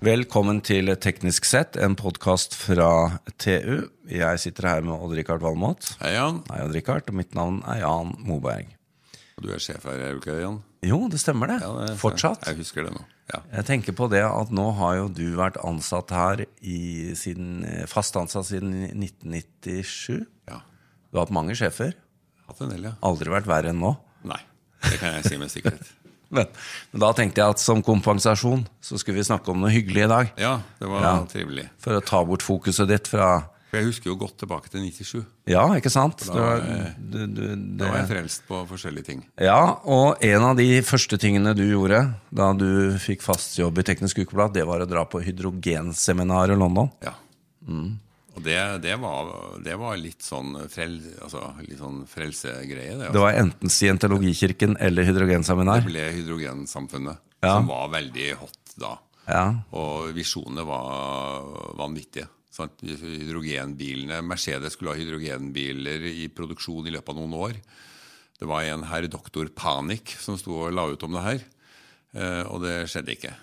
Velkommen til Teknisk sett, en podkast fra TU. Jeg sitter her med Odd-Rikard Valmot. Hei, Jan. Hei, Odd-Rikard. Og mitt navn er Jan Moberg. Du er sjef her, er du ikke det, Jan? Jo, det stemmer det. Ja, det er- Fortsatt. Jeg husker det nå. Ja. Jeg tenker på det at nå har jo du vært ansatt her i, siden, fast ansatt siden 1997. ja. Du har hatt mange sjefer. Hatt en del, ja. Aldri vært verre enn nå. Nei, det kan jeg si med sikkerhet. Men, men da tenkte jeg at som kompensasjon så skulle vi snakke om noe hyggelig i dag. Ja, det var Ja. trivelig. For å ta bort fokuset ditt fra For jeg husker jo godt tilbake til 97. Ja, ikke sant? Da var jeg- du, du, Da var jeg frelst på forskjellige ting. ja, og en av de første tingene du gjorde da du fikk fast jobb i Teknisk Ukeblad, det var å dra på hydrogenseminar i London. Ja. Og det, det, var, det var litt sånn, frel, altså, litt sånn frelsegreie, det. Det Altså. var enten Scientologikirken eller Det ble hydrogensamfunnet, Ja. som var veldig hot da. Ja, Og visjonene var vanvittige. Sant? Hydrogenbilene, Mercedes skulle ha hydrogenbiler i produksjon i løpet av noen år. Det var en herr doktor Panik som sto og la ut om det her. Eh, og det skjedde ikke.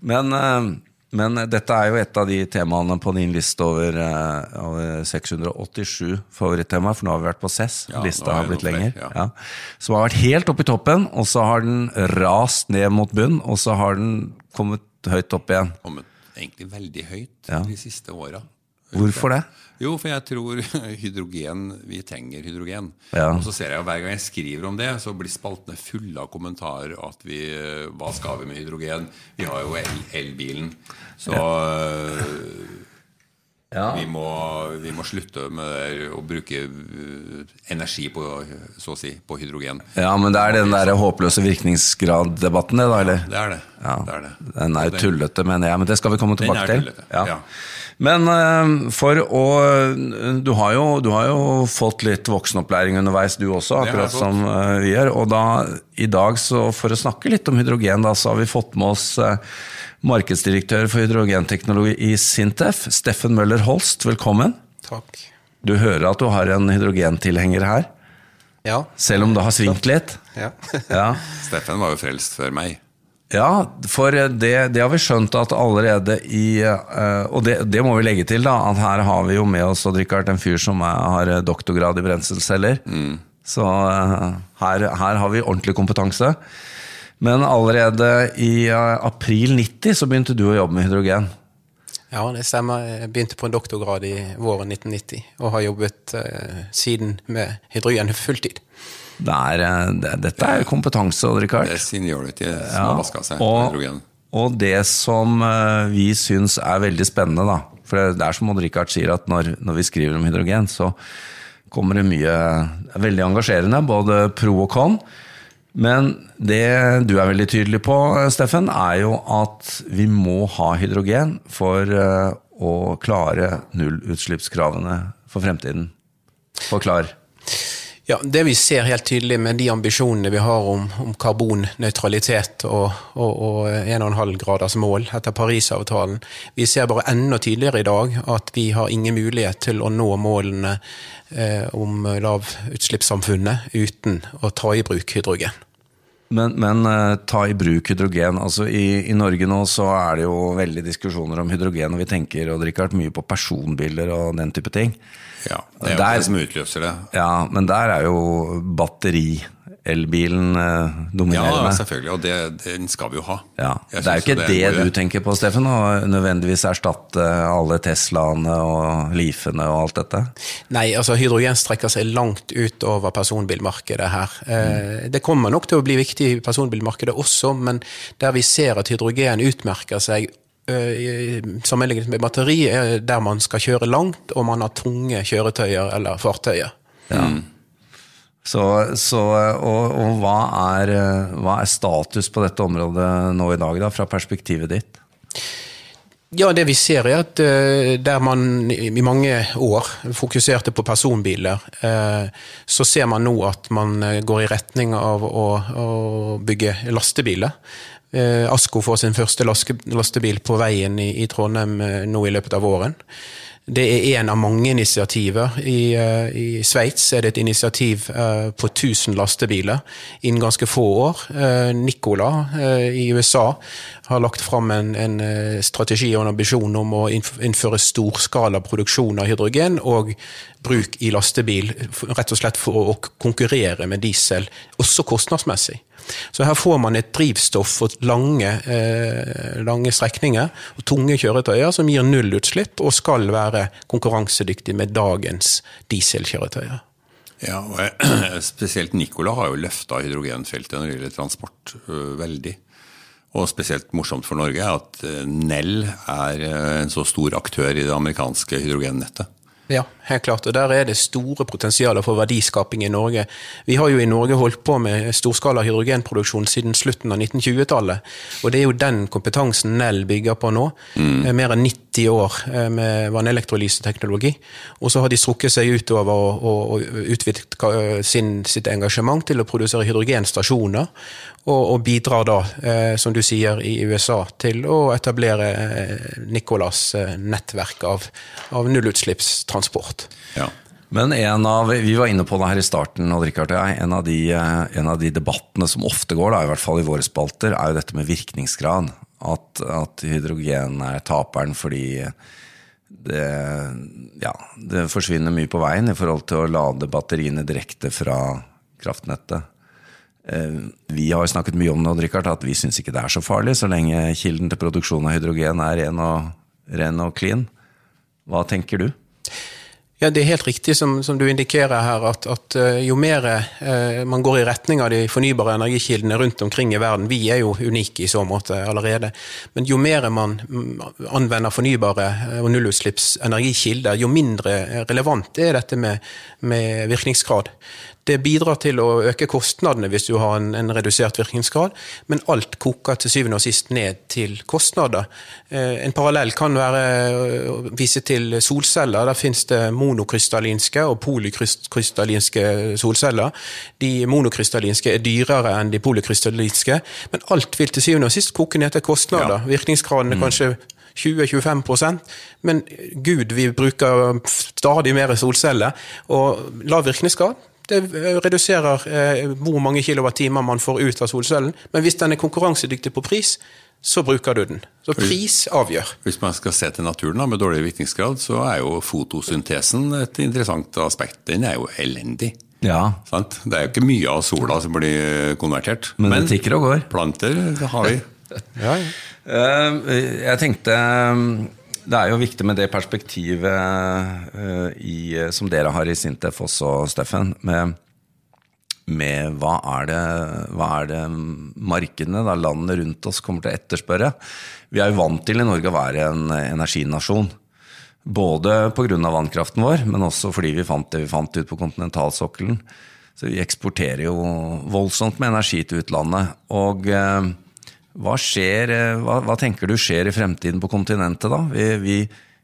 men, eh, men dette er jo et av de temaene på din liste over, eh, over 687 favorittemaer, for nå har vi vært på CESS, Ja, Lista har blitt lengre. lenger. flere, Ja. ja. Som har vært helt oppe i toppen, og så har den rast ned mot bunn, og så har den kommet høyt opp igjen. Kommet egentlig veldig høyt de siste åra. Hvorfor det? Jo, for jeg tror hydrogen Vi trenger hydrogen. Ja. Og så ser jeg jo hver gang jeg skriver om det, så blir spaltene fulle av kommentarer at vi eh, Hva skal vi med hydrogen? Vi har jo el elbilen. Så eh, Ja. vi, må, vi må slutte med å bruke eh, energi på, så å si, på hydrogen. Ja, men det er den der håpløse virkningsgrad-debatten, det da, eller? Det er det. Ja, det, er det. Den er jo tullete, mener jeg, men det skal vi komme tilbake til. Ja. ja. Men eh, for å du har, jo, du har jo fått litt voksenopplæring underveis, du også, akkurat som eh, vi gjør. Og da, i dag, så for å snakke litt om hydrogen, da, så har vi fått med oss markedsdirektør for hydrogenteknologi i Sintef, Steffen Møller Holst. Velkommen. Takk. Du hører at du har en hydrogentilhenger her, Ja. selv om det har svingt litt? ja. Ja. Steffen var jo frelst før meg. Ja, for det, det har vi skjønt at allerede i eh, Og det, det må vi legge til, da, at her har vi jo med oss Odd Rikard, en fyr som er, har doktorgrad i brenselceller. Så eh, her, her har vi ordentlig kompetanse. Men allerede i eh, april 90 så begynte du å jobbe med hydrogen. ja, det stemmer. Jeg begynte på en doktorgrad i våren 1990 og har jobbet eh, siden med hydrogen fulltid. Det er, eh, det, dette er kompetanse, Richard. Det er seniority som har vaska seg og, hydrogen. og det som eh, vi syns er veldig spennende, da For det, det er som Odd Rikard sier, at når, når vi skriver om hydrogen, så kommer det mye veldig engasjerende, både pro og con. Men det du er veldig tydelig på, Steffen, er jo at vi må ha hydrogen for eh, å klare nullutslippskravene for fremtiden. Forklar. Ja, Det vi ser helt tydelig med de ambisjonene vi har om, om karbonnøytralitet og, og, og 1,5 graders mål etter Parisavtalen, vi ser bare enda tydeligere i dag at vi har ingen mulighet til å nå målene eh, om lavutslippssamfunnet uten å ta i bruk hydrogen. Men, men eh, ta i bruk hydrogen. altså i, I Norge nå så er det jo veldig diskusjoner om hydrogen, og vi tenker og drikker mye på personbiler og den type ting. Ja, det er jo Der- det som utløser det. Ja, Men der er jo batteri, elbilen, eh, Ja, dominerende. selvfølgelig, og det, den skal vi jo ha. Ja, Det er jo ikke det, det, du tenker på, Steffen, å nødvendigvis erstatte alle Teslaene og Leafene og alt dette? Nei, altså hydrogen strekker seg langt utover personbilmarkedet her. Mm. Det kommer nok til å bli viktig i personbilmarkedet også, men der vi ser at hydrogen utmerker seg eh, sammenlignet med batteri, er der man skal kjøre langt, og man har tunge kjøretøyer eller fartøyer. Så, så, og, og hva, er, hva er status på dette området nå i dag, da, fra perspektivet ditt? Ja, det vi ser er at eh, der man i mange år fokuserte på personbiler, eh, så ser man nå at man eh, går i retning av å, å bygge lastebiler. Asko får sin første lastebil på veien i, Trondheim nå i løpet av våren. Det er en av mange initiativer. I, uh, i Sveits er det et initiativ uh, på 1000 lastebiler innen ganske få år. Uh, Nicola i USA har lagt fram en, en, strategi og en ambisjon om å innføre storskala produksjon av hydrogen og bruk i lastebil, rett og slett for å konkurrere med diesel, også kostnadsmessig. Så her får man et drivstoff for lange, eh, lange strekninger og tunge kjøretøyer som gir nullutslipp og skal være konkurransedyktig med dagens dieselkjøretøyer. Ja, og Spesielt Nicola har jo løfta hydrogenfeltet når det gjelder transport, veldig. Og spesielt morsomt for Norge er at Nell er en så stor aktør i det amerikanske hydrogennettet. Ja, helt klart. Og der er det store potensialer for verdiskaping i Norge. Vi har jo i Norge holdt på med storskala hydrogenproduksjon siden slutten av 1920-tallet. Og det er jo den kompetansen Nell bygger på nå. Mm. Mer enn 90 år eh, med vannelektrolyseteknologi. Og så har de strukket seg utover og, og utvidet sin, sitt engasjement til å produsere hydrogenstasjoner og, og bidrar da, eh, som du sier, i USA til å etablere eh, Nicolas eh, nettverk av, av nullutslippstransport. Ja. Men en av, vi var inne på det her i starten, og Richard, en av, de, en av de debattene som ofte går, da, i hvert fall i våre spalter, er jo dette med virkningsgrad. At, at hydrogen er taperen fordi det, ja, det forsvinner mye på veien i forhold til å lade batteriene direkte fra kraftnettet. Eh, vi har jo snakket mye om det, Richard, at vi syns ikke det er så farlig, så lenge kilden til produksjon av hydrogen er ren og, ren og clean. Hva tenker du? Ja, Det er helt riktig som, som du indikerer her, at, at uh, jo mer eh, man går i retning av de fornybare energikildene rundt omkring i verden Vi er jo unike i så måte allerede. Men jo mer man mm, anvender fornybare og nullutslipps energikilder, jo mindre relevant er dette med, med virkningsgrad. Det bidrar til å øke kostnadene hvis du har en, en, redusert virkningsgrad, men alt koker til syvende og sist ned til kostnader. Eh, en parallell kan være å vise til solceller. Der finnes det monokrystallinske og polykrystallinske solceller. De monokrystallinske er dyrere enn de polykrystallinske, men alt vil til syvende og sist koke ned til kostnader. Ja. Virkningsgraden er mm. kanskje 20-25% men gud, vi bruker stadig mer solceller. Og lav virkningsgrad det reduserer eh, hvor mange kilowattimer man får ut av solcellen. Men hvis den er konkurransedyktig på pris, så bruker du den. Så pris avgjør. Hvis man skal se til naturen da, med dårlig virkningsgrad, så er jo fotosyntesen et interessant aspekt. Den er jo elendig. Ja. Sant? Det er jo ikke mye av sola som blir konvertert. Men, Men det tikker og går. Planter har vi. ja, ja. Eh, jeg tenkte det er jo viktig med det perspektivet uh, i, som dere har i Sintef også, Steffen. Med, med hva, er det, hva er det markedene, da, landene rundt oss, kommer til å etterspørre. Vi er jo vant til i Norge å være en energinasjon. Både pga. vannkraften vår, men også fordi vi fant det vi fant ut på kontinentalsokkelen. Så vi eksporterer jo voldsomt med energi til utlandet. Og uh, hva, skjer, eh, hva, hva, tenker du skjer i fremtiden på kontinentet, da? Vi, vi,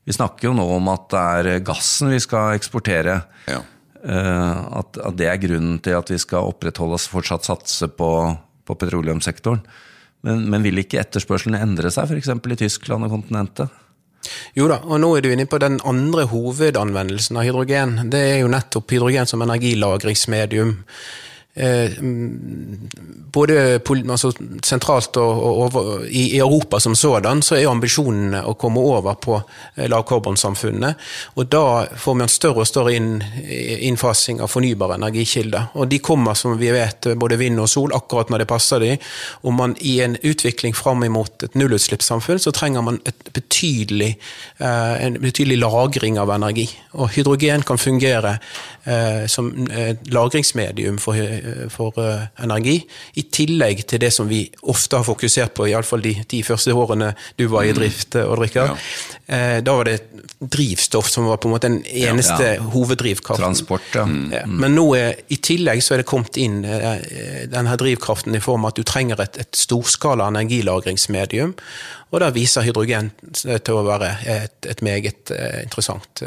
vi, snakker jo nå om at det er gassen vi skal eksportere. Ja. Uh, at, at, det er grunnen til at vi skal opprettholde oss, fortsatt satse på, på petroleumssektoren. Men, men, vil ikke etterspørselen endre seg, f.eks. i Tyskland og kontinentet? Jo da, og nå er du inne på den andre hovedanvendelsen av hydrogen. Det er jo nettopp hydrogen som energilagringsmedium. Eh, både altså, sentralt og, og, og i, i, Europa som sådan, så er ambisjonene å komme over på eh, lavkarbonsamfunnet. Og da får man større og større inn, innfasing av fornybare energikilder. Og de kommer, som vi vet, både vind og sol, akkurat når det passer de. Og man i en utvikling fram imot et nullutslippssamfunn, så trenger man et betydelig, eh, en betydelig lagring av energi. Og hydrogen kan fungere som lagringsmedium for for eh, energi. I tillegg til det som vi ofte har fokusert på, iallfall de ti første årene du var i mm. drift, og Oddrikar. Ja. Da var det drivstoff som var på en måte den eneste ja, ja. hoveddrivkraften. Transport, ja. Mm. Men nå er, i tillegg så er det kommet inn denne drivkraften i form av at du trenger et, et storskala energilagringsmedium. Og da viser hydrogen til å være et, et meget interessant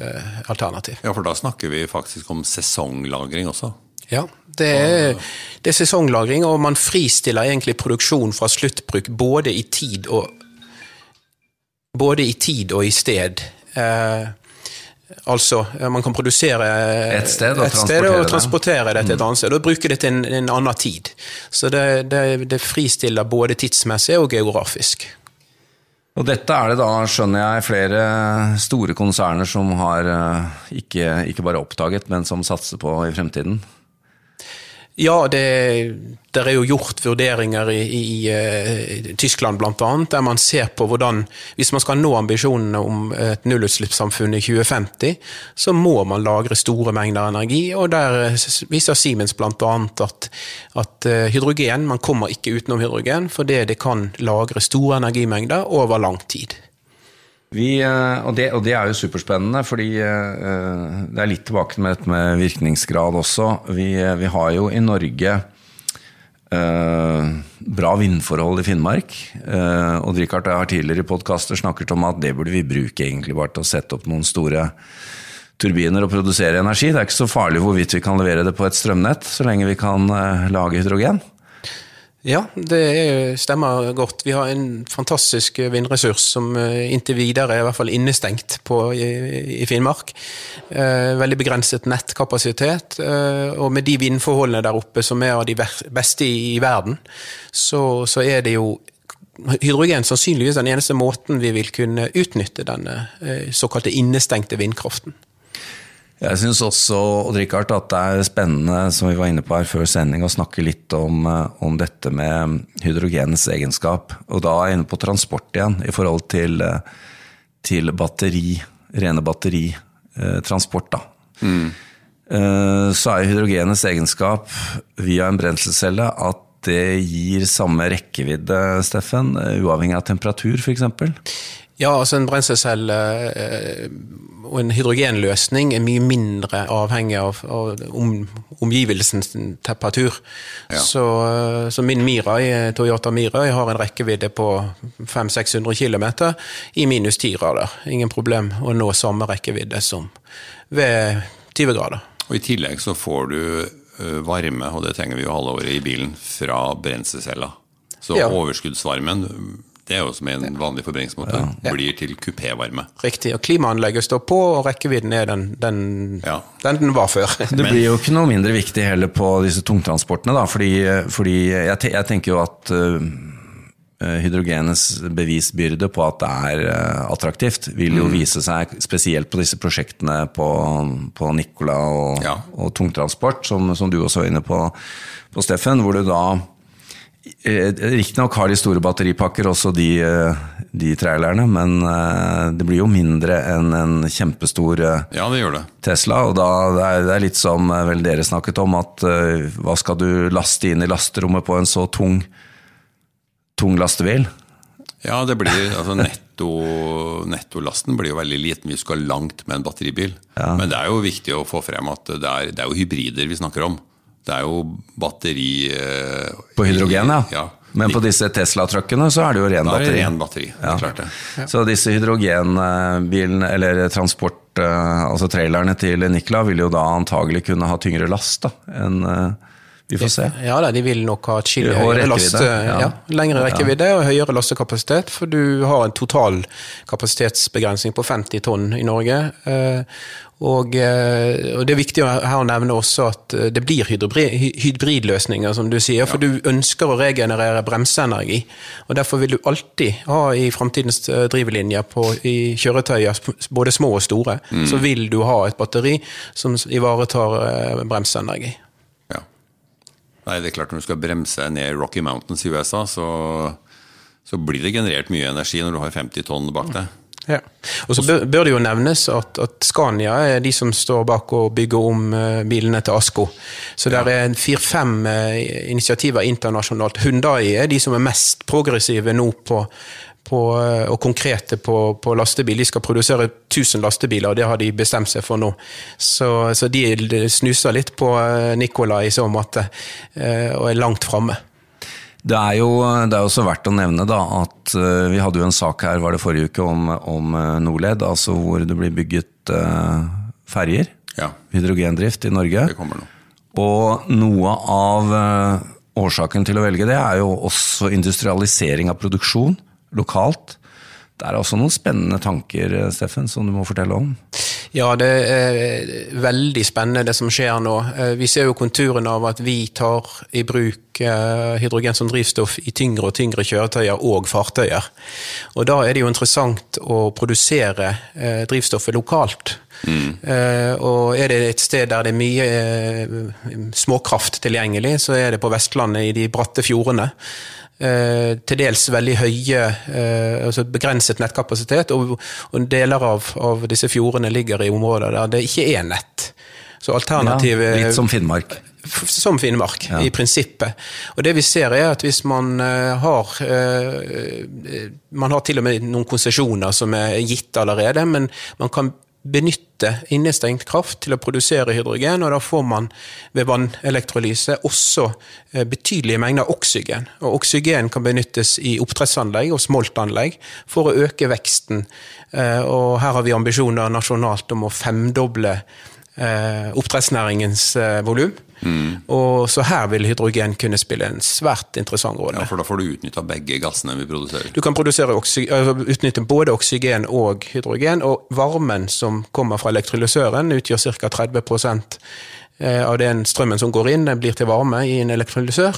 alternativ. Ja, for da snakker vi faktisk om sesonglagring også? Ja, det er, det er, sesonglagring, og man fristiller egentlig produksjon fra sluttbruk både i tid og, både i, tid og i sted. Eh, Altså, man kan produsere et sted og, et sted og transportere det til et annet sted. Og bruke det til en, en annen tid. Så det, det, det fristiller både tidsmessig og geografisk. Og dette er det da, skjønner jeg, flere store konserner som har ikke, ikke bare oppdaget, men som satser på i fremtiden? Ja, det, det, er jo gjort vurderinger i, i, i eh, Tyskland bl.a. der man ser på hvordan Hvis man skal nå ambisjonene om et nullutslippssamfunn i 2050, så må man lagre store mengder energi. og Der viser Siemens bl.a. At, at eh, hydrogen, man kommer ikke utenom hydrogen fordi det kan lagre store energimengder over lang tid. Vi, eh, og, det, og, det, er jo superspennende, fordi uh, det er litt tilbake med dette med virkningsgrad også. Vi, eh, vi har jo i Norge eh, bra vindforhold i Finnmark. Eh, og Richard har tidligere i podkaster snakket om at det burde vi bruke egentlig bare til å sette opp noen store turbiner og produsere energi. Det er ikke så farlig hvorvidt vi kan levere det på et strømnett, så lenge vi kan lage hydrogen. Ja, det stemmer godt. Vi har en fantastisk vindressurs som eh, inntil videre er i hvert fall innestengt på, i, Finnmark. Eh, veldig begrenset nettkapasitet. Eh, og med de vindforholdene der oppe som er av de beste i, verden, så, så, er det jo hydrogen sannsynligvis den eneste måten vi vil kunne utnytte denne såkalte innestengte vindkraften. Jeg syns også Richard, at det er spennende som vi var inne på her før sending, å snakke litt om, eh, om dette med hydrogenens egenskap. Og da er jeg inne på transport igjen, i forhold til, eh, til batteri, rene batteritransport. da. Mm. Så er hydrogenens egenskap via en brenselcelle at det gir samme rekkevidde, Steffen, uavhengig av temperatur f.eks.? Ja, altså en brenselcelle eh, og en hydrogenløsning er mye mindre avhengig av, av om, omgivelsens temperatur. Ja. Så, eh, så, min Mirai, Toyota Mirai har en rekkevidde på 500-600 km i minus 10 grader. Ingen problem å nå samme rekkevidde som ved 20 grader. Og I tillegg så får du eh, varme, og det trenger vi jo halve året i bilen, fra brenselcella. Så ja. overskuddsvarmen det er jo som en vanlig forbrenningsmåte. Ja. Blir til kupévarme. Riktig. Og klimaanlegget står på, og rekkevidden er den den, ja. den, den var før. Det blir jo ikke noe mindre viktig heller på disse tungtransportene, da. Fordi, fordi jeg, jeg, tenker jo at uh, hydrogenets bevisbyrde på at det er uh, attraktivt, vil jo mm. vise seg spesielt på disse prosjektene på, på Nicola og, ja. og tungtransport, som, som, du også var inne på, på Steffen, hvor du da riktignok har de store batteripakker, også de, eh, de trailerne, men eh, det blir jo mindre enn en kjempestor ja, det det. Tesla. Og da, det, er, det er litt som vel dere snakket om, at hva skal du laste inn i lasterommet på en så tung, tung lastebil? Ja, det blir, altså netto, Nettolasten blir jo veldig liten hvis du skal langt med en batteribil. Ja. Men det er jo viktig å få frem at det er, det er jo hybrider vi snakker om. Det er jo batteri eh, På hydrogen, ja. ja. Men på disse Tesla-truckene så er det jo ren batteri. Det er ren batteri, ja. klart det. Ja. Så disse hydrogenbilene, eller transport, eh, altså trailerne til Nikla, vil jo da antagelig kunne ha tyngre last da, enn eh, vi får se. Ja, de vil nok ha atskillig høyere last. ja. ja. lengre rekkevidde og høyere lastekapasitet, for du har en total kapasitetsbegrensning på 50 tonn i Norge. Og, eh, og, Det er viktig her å nevne også at eh, det blir hybridløsninger, som du sier. For du ønsker å regenerere bremseenergi. og Derfor vil du alltid ha i framtidens eh, drivlinjer på, i kjøretøyer, både små og store, mm. så vil du ha et batteri som ivaretar bremseenergi. Ja. Nei, det er klart Når du skal bremse ned Rocky Mountains i USA, så, så blir det generert mye energi når du har 50 tonn bak deg. Ja. Og så bør det jo nevnes at, at, Scania er de som står bak å bygge om uh, bilene til Asko. Så det er fire-fem uh, initiativer internasjonalt. Hundai er de som er mest progressive nå på, på, uh, og konkrete på, på, lastebil. De skal produsere 1000 lastebiler, og det har de bestemt seg for nå. Så, så de snuser litt på Nicolai i så måte, og er langt framme. Det er jo det er også verdt å nevne da, at uh, vi hadde jo en sak her var det forrige uke om, om uh, Norled, altså hvor det blir bygget uh, ferjer. Ja. Hydrogendrift i Norge. Det kommer nå. Og noe av uh, årsaken til å velge det er jo også industrialisering av produksjon lokalt. Det er også noen spennende tanker, Steffen, som du må fortelle om? Ja, det er veldig spennende det som skjer nå. Eh, vi ser jo konturen av at vi tar i bruk eh, hydrogen som drivstoff i tyngre og tyngre kjøretøyer og fartøyer. Og da er det jo interessant å produsere eh, drivstoffet lokalt. Mm. Og er det et sted der det er mye småkraft tilgjengelig, så er det på Vestlandet i de bratte fjordene. Eh, til dels veldig høye, eh, altså begrenset nettkapasitet, og, og deler av, av, disse fjordene ligger i områder der det ikke er nett. Så alternativet ja, Litt som Finnmark? Som Finnmark, ja. i prinsippet. Og det vi ser er at hvis man uh, har Man har til og med noen konsesjoner som er gitt allerede, men man kan benytte innestengt kraft til å produsere hydrogen, og da får man ved vannelektrolyse også eh, betydelige mengder oksygen. Og oksygen kan benyttes i oppdrettsanlegg og smoltanlegg for å øke veksten. Eh, og her har vi ambisjoner nasjonalt om å femdoble eh, oppdrettsnæringens volum. Mm. Og Så her vil hydrogen kunne spille en svært interessant rolle. Ja, For da får du utnytta begge gassene vi produserer? Du kan altså utnytte både oksygen og hydrogen, og varmen som kommer fra elektrolysøren utgjør ca. 30 eh, av den strømmen som går inn, den blir til varme i en elektrolysør.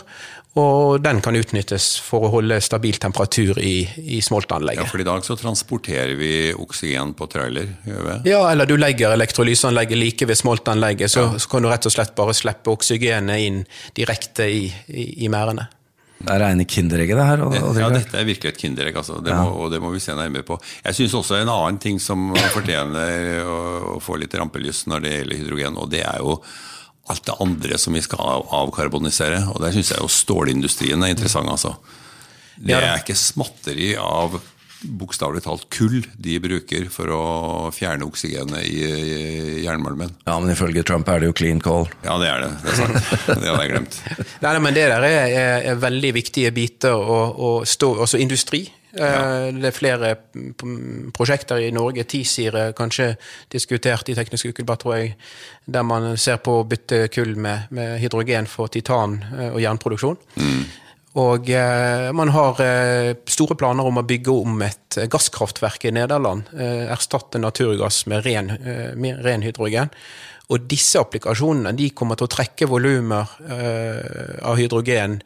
Og den kan utnyttes for å holde stabil temperatur i, i smoltanlegget. Ja, for i dag så transporterer vi oksygen på trailer, gjør vi? Ja, eller du legger elektrolyseanlegget like ved smoltanlegget, så, ja. så, kan du rett og slett bare slippe oksygenet inn direkte i, i, i merdene. Det er rene kinderegget, det her? Og, og ja, dette er virkelig et kinderegg, altså. det ja. må, og det må vi se nærmere på. Jeg syns også en annen ting som fortjener å, å få litt rampelys når det gjelder hydrogen, og det er jo alt det andre som vi skal avkarbonisere. Og der syns jeg jo stålindustrien er interessant, altså. Det er ikke smatteri av bokstavelig talt kull de bruker for å fjerne oksygenet i jernmalmen. Ja, men ifølge Trump er det jo clean coal. Ja, det er det. Det er sant. Det hadde jeg glemt. Nei, men Det der er, er, er veldig viktige biter. Og, og stå, også industri ja. Eh, det er flere prosjekter i Norge. TiZir er kanskje diskutert i Teknisk Ukeblad, tror jeg, der man ser på å bytte kull med, med hydrogen for titan- eh, og jernproduksjon. Mm. Og eh, man har eh, store planer om å bygge om et gasskraftverk i Nederland. Eh, erstatte naturgass med ren, eh, med ren, hydrogen. Og disse applikasjonene de kommer til å trekke volumer av hydrogen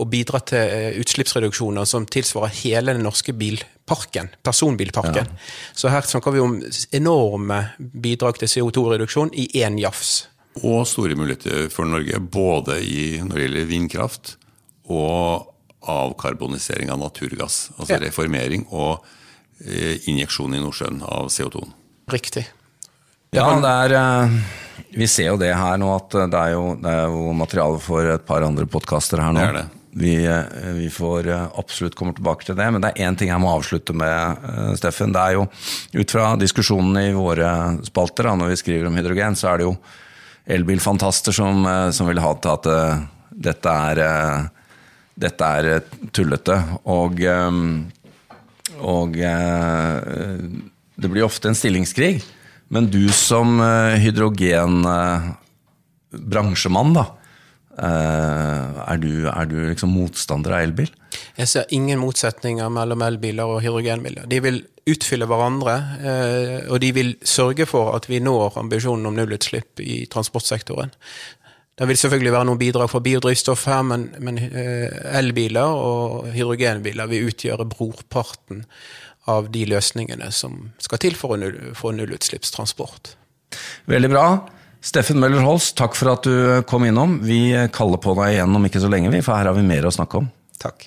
og bidra til eh, utslippsreduksjoner som tilsvarer hele den norske bilparken, personbilparken. Ja. Så her snakker vi om enorme bidrag til CO2-reduksjon i én jafs. Og store muligheter for Norge, både i, når det gjelder vindkraft og avkarbonisering av naturgass. Altså ja. reformering og eh, injeksjon i Nordsjøen av CO2. Riktig. Ja, det er eh, Vi ser jo det her nå, at det er jo, det er jo materiale for et par andre podkaster her nå. Det er det. Vi, eh, vi, får eh, absolutt komme tilbake til det, men det er én ting jeg må avslutte med, eh, Steffen. Det er jo ut fra diskusjonene i våre spalter da, når vi skriver om hydrogen, så er det jo elbilfantaster som, som vil ha til at dette er, dette er tullete. Og, og det blir ofte en stillingskrig. Men du som hydrogenbransjemann, da Eh, er du, er du liksom motstander av elbil? Jeg ser ingen motsetninger mellom elbiler og hydrogenbiler. De vil utfylle hverandre, eh, og de vil sørge for at vi når ambisjonen om nullutslipp i transportsektoren. Det vil selvfølgelig være noen bidrag fra biodrivstoff her, men, men eh, elbiler og hydrogenbiler vil utgjøre brorparten av de løsningene som skal til for, null, for nullutslippstransport. Veldig bra. Steffen Møller Holst, takk for at du kom innom. Vi kaller på deg igjen om ikke så lenge, for her har vi mer å snakke om. Takk.